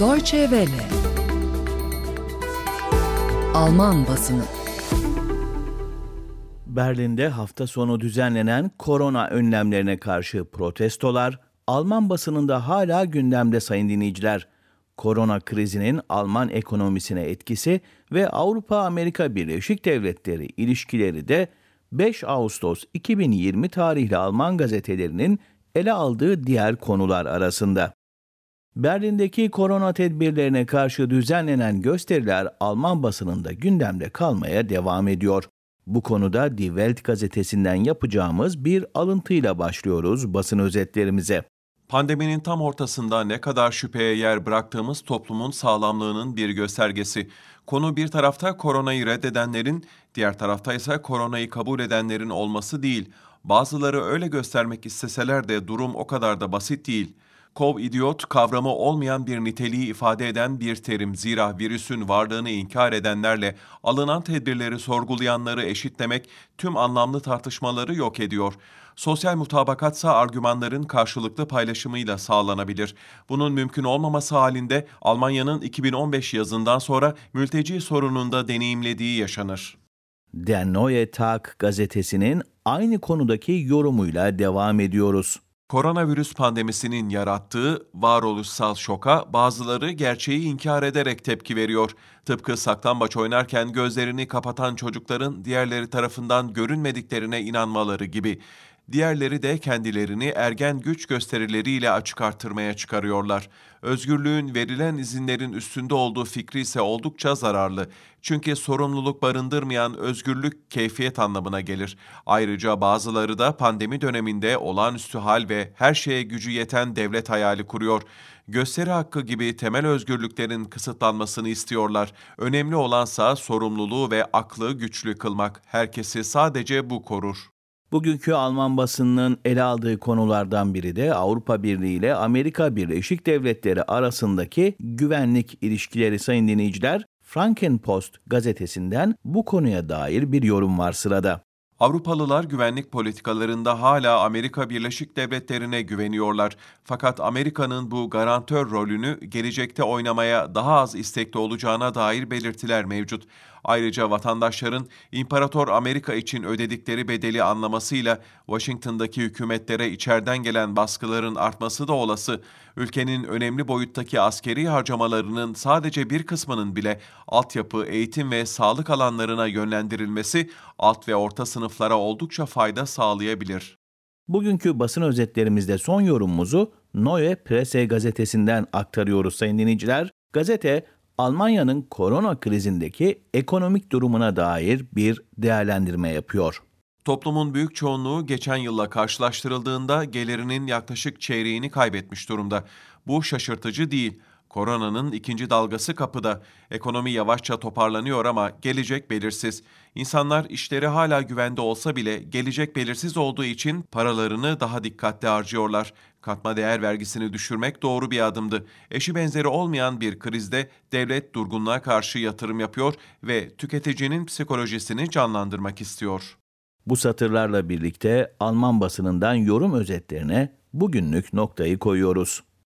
Deutsche Welle Alman basını Berlin'de hafta sonu düzenlenen korona önlemlerine karşı protestolar Alman basınında hala gündemde sayın dinleyiciler. Korona krizinin Alman ekonomisine etkisi ve Avrupa-Amerika Birleşik Devletleri ilişkileri de 5 Ağustos 2020 tarihli Alman gazetelerinin ele aldığı diğer konular arasında. Berlin'deki korona tedbirlerine karşı düzenlenen gösteriler Alman basınında gündemde kalmaya devam ediyor. Bu konuda Die Welt gazetesinden yapacağımız bir alıntıyla başlıyoruz basın özetlerimize. Pandeminin tam ortasında ne kadar şüpheye yer bıraktığımız toplumun sağlamlığının bir göstergesi. Konu bir tarafta koronayı reddedenlerin, diğer tarafta ise koronayı kabul edenlerin olması değil. Bazıları öyle göstermek isteseler de durum o kadar da basit değil. Kov-idiot kavramı olmayan bir niteliği ifade eden bir terim. Zira virüsün varlığını inkar edenlerle alınan tedbirleri sorgulayanları eşitlemek tüm anlamlı tartışmaları yok ediyor. Sosyal mutabakatsa argümanların karşılıklı paylaşımıyla sağlanabilir. Bunun mümkün olmaması halinde Almanya'nın 2015 yazından sonra mülteci sorununda deneyimlediği yaşanır. Der Neue Tag gazetesinin aynı konudaki yorumuyla devam ediyoruz. Koronavirüs pandemisinin yarattığı varoluşsal şoka bazıları gerçeği inkar ederek tepki veriyor. Tıpkı saklambaç oynarken gözlerini kapatan çocukların diğerleri tarafından görünmediklerine inanmaları gibi. Diğerleri de kendilerini ergen güç gösterileriyle açık artırmaya çıkarıyorlar. Özgürlüğün verilen izinlerin üstünde olduğu fikri ise oldukça zararlı. Çünkü sorumluluk barındırmayan özgürlük keyfiyet anlamına gelir. Ayrıca bazıları da pandemi döneminde olağanüstü hal ve her şeye gücü yeten devlet hayali kuruyor. Gösteri hakkı gibi temel özgürlüklerin kısıtlanmasını istiyorlar. Önemli olansa sorumluluğu ve aklı güçlü kılmak. Herkesi sadece bu korur. Bugünkü Alman basınının ele aldığı konulardan biri de Avrupa Birliği ile Amerika Birleşik Devletleri arasındaki güvenlik ilişkileri sayın dinleyiciler. Frankenpost gazetesinden bu konuya dair bir yorum var sırada. Avrupalılar güvenlik politikalarında hala Amerika Birleşik Devletleri'ne güveniyorlar. Fakat Amerika'nın bu garantör rolünü gelecekte oynamaya daha az istekli olacağına dair belirtiler mevcut. Ayrıca vatandaşların İmparator Amerika için ödedikleri bedeli anlamasıyla Washington'daki hükümetlere içeriden gelen baskıların artması da olası. Ülkenin önemli boyuttaki askeri harcamalarının sadece bir kısmının bile altyapı, eğitim ve sağlık alanlarına yönlendirilmesi alt ve orta sınıflara oldukça fayda sağlayabilir. Bugünkü basın özetlerimizde son yorumumuzu Neue Presse gazetesinden aktarıyoruz sayın dinleyiciler. Gazete Almanya'nın korona krizindeki ekonomik durumuna dair bir değerlendirme yapıyor. Toplumun büyük çoğunluğu geçen yılla karşılaştırıldığında gelirinin yaklaşık çeyreğini kaybetmiş durumda. Bu şaşırtıcı değil. Koronanın ikinci dalgası kapıda. Ekonomi yavaşça toparlanıyor ama gelecek belirsiz. İnsanlar işleri hala güvende olsa bile gelecek belirsiz olduğu için paralarını daha dikkatli harcıyorlar. Katma değer vergisini düşürmek doğru bir adımdı. Eşi benzeri olmayan bir krizde devlet durgunluğa karşı yatırım yapıyor ve tüketicinin psikolojisini canlandırmak istiyor. Bu satırlarla birlikte Alman basınından yorum özetlerine bugünlük noktayı koyuyoruz.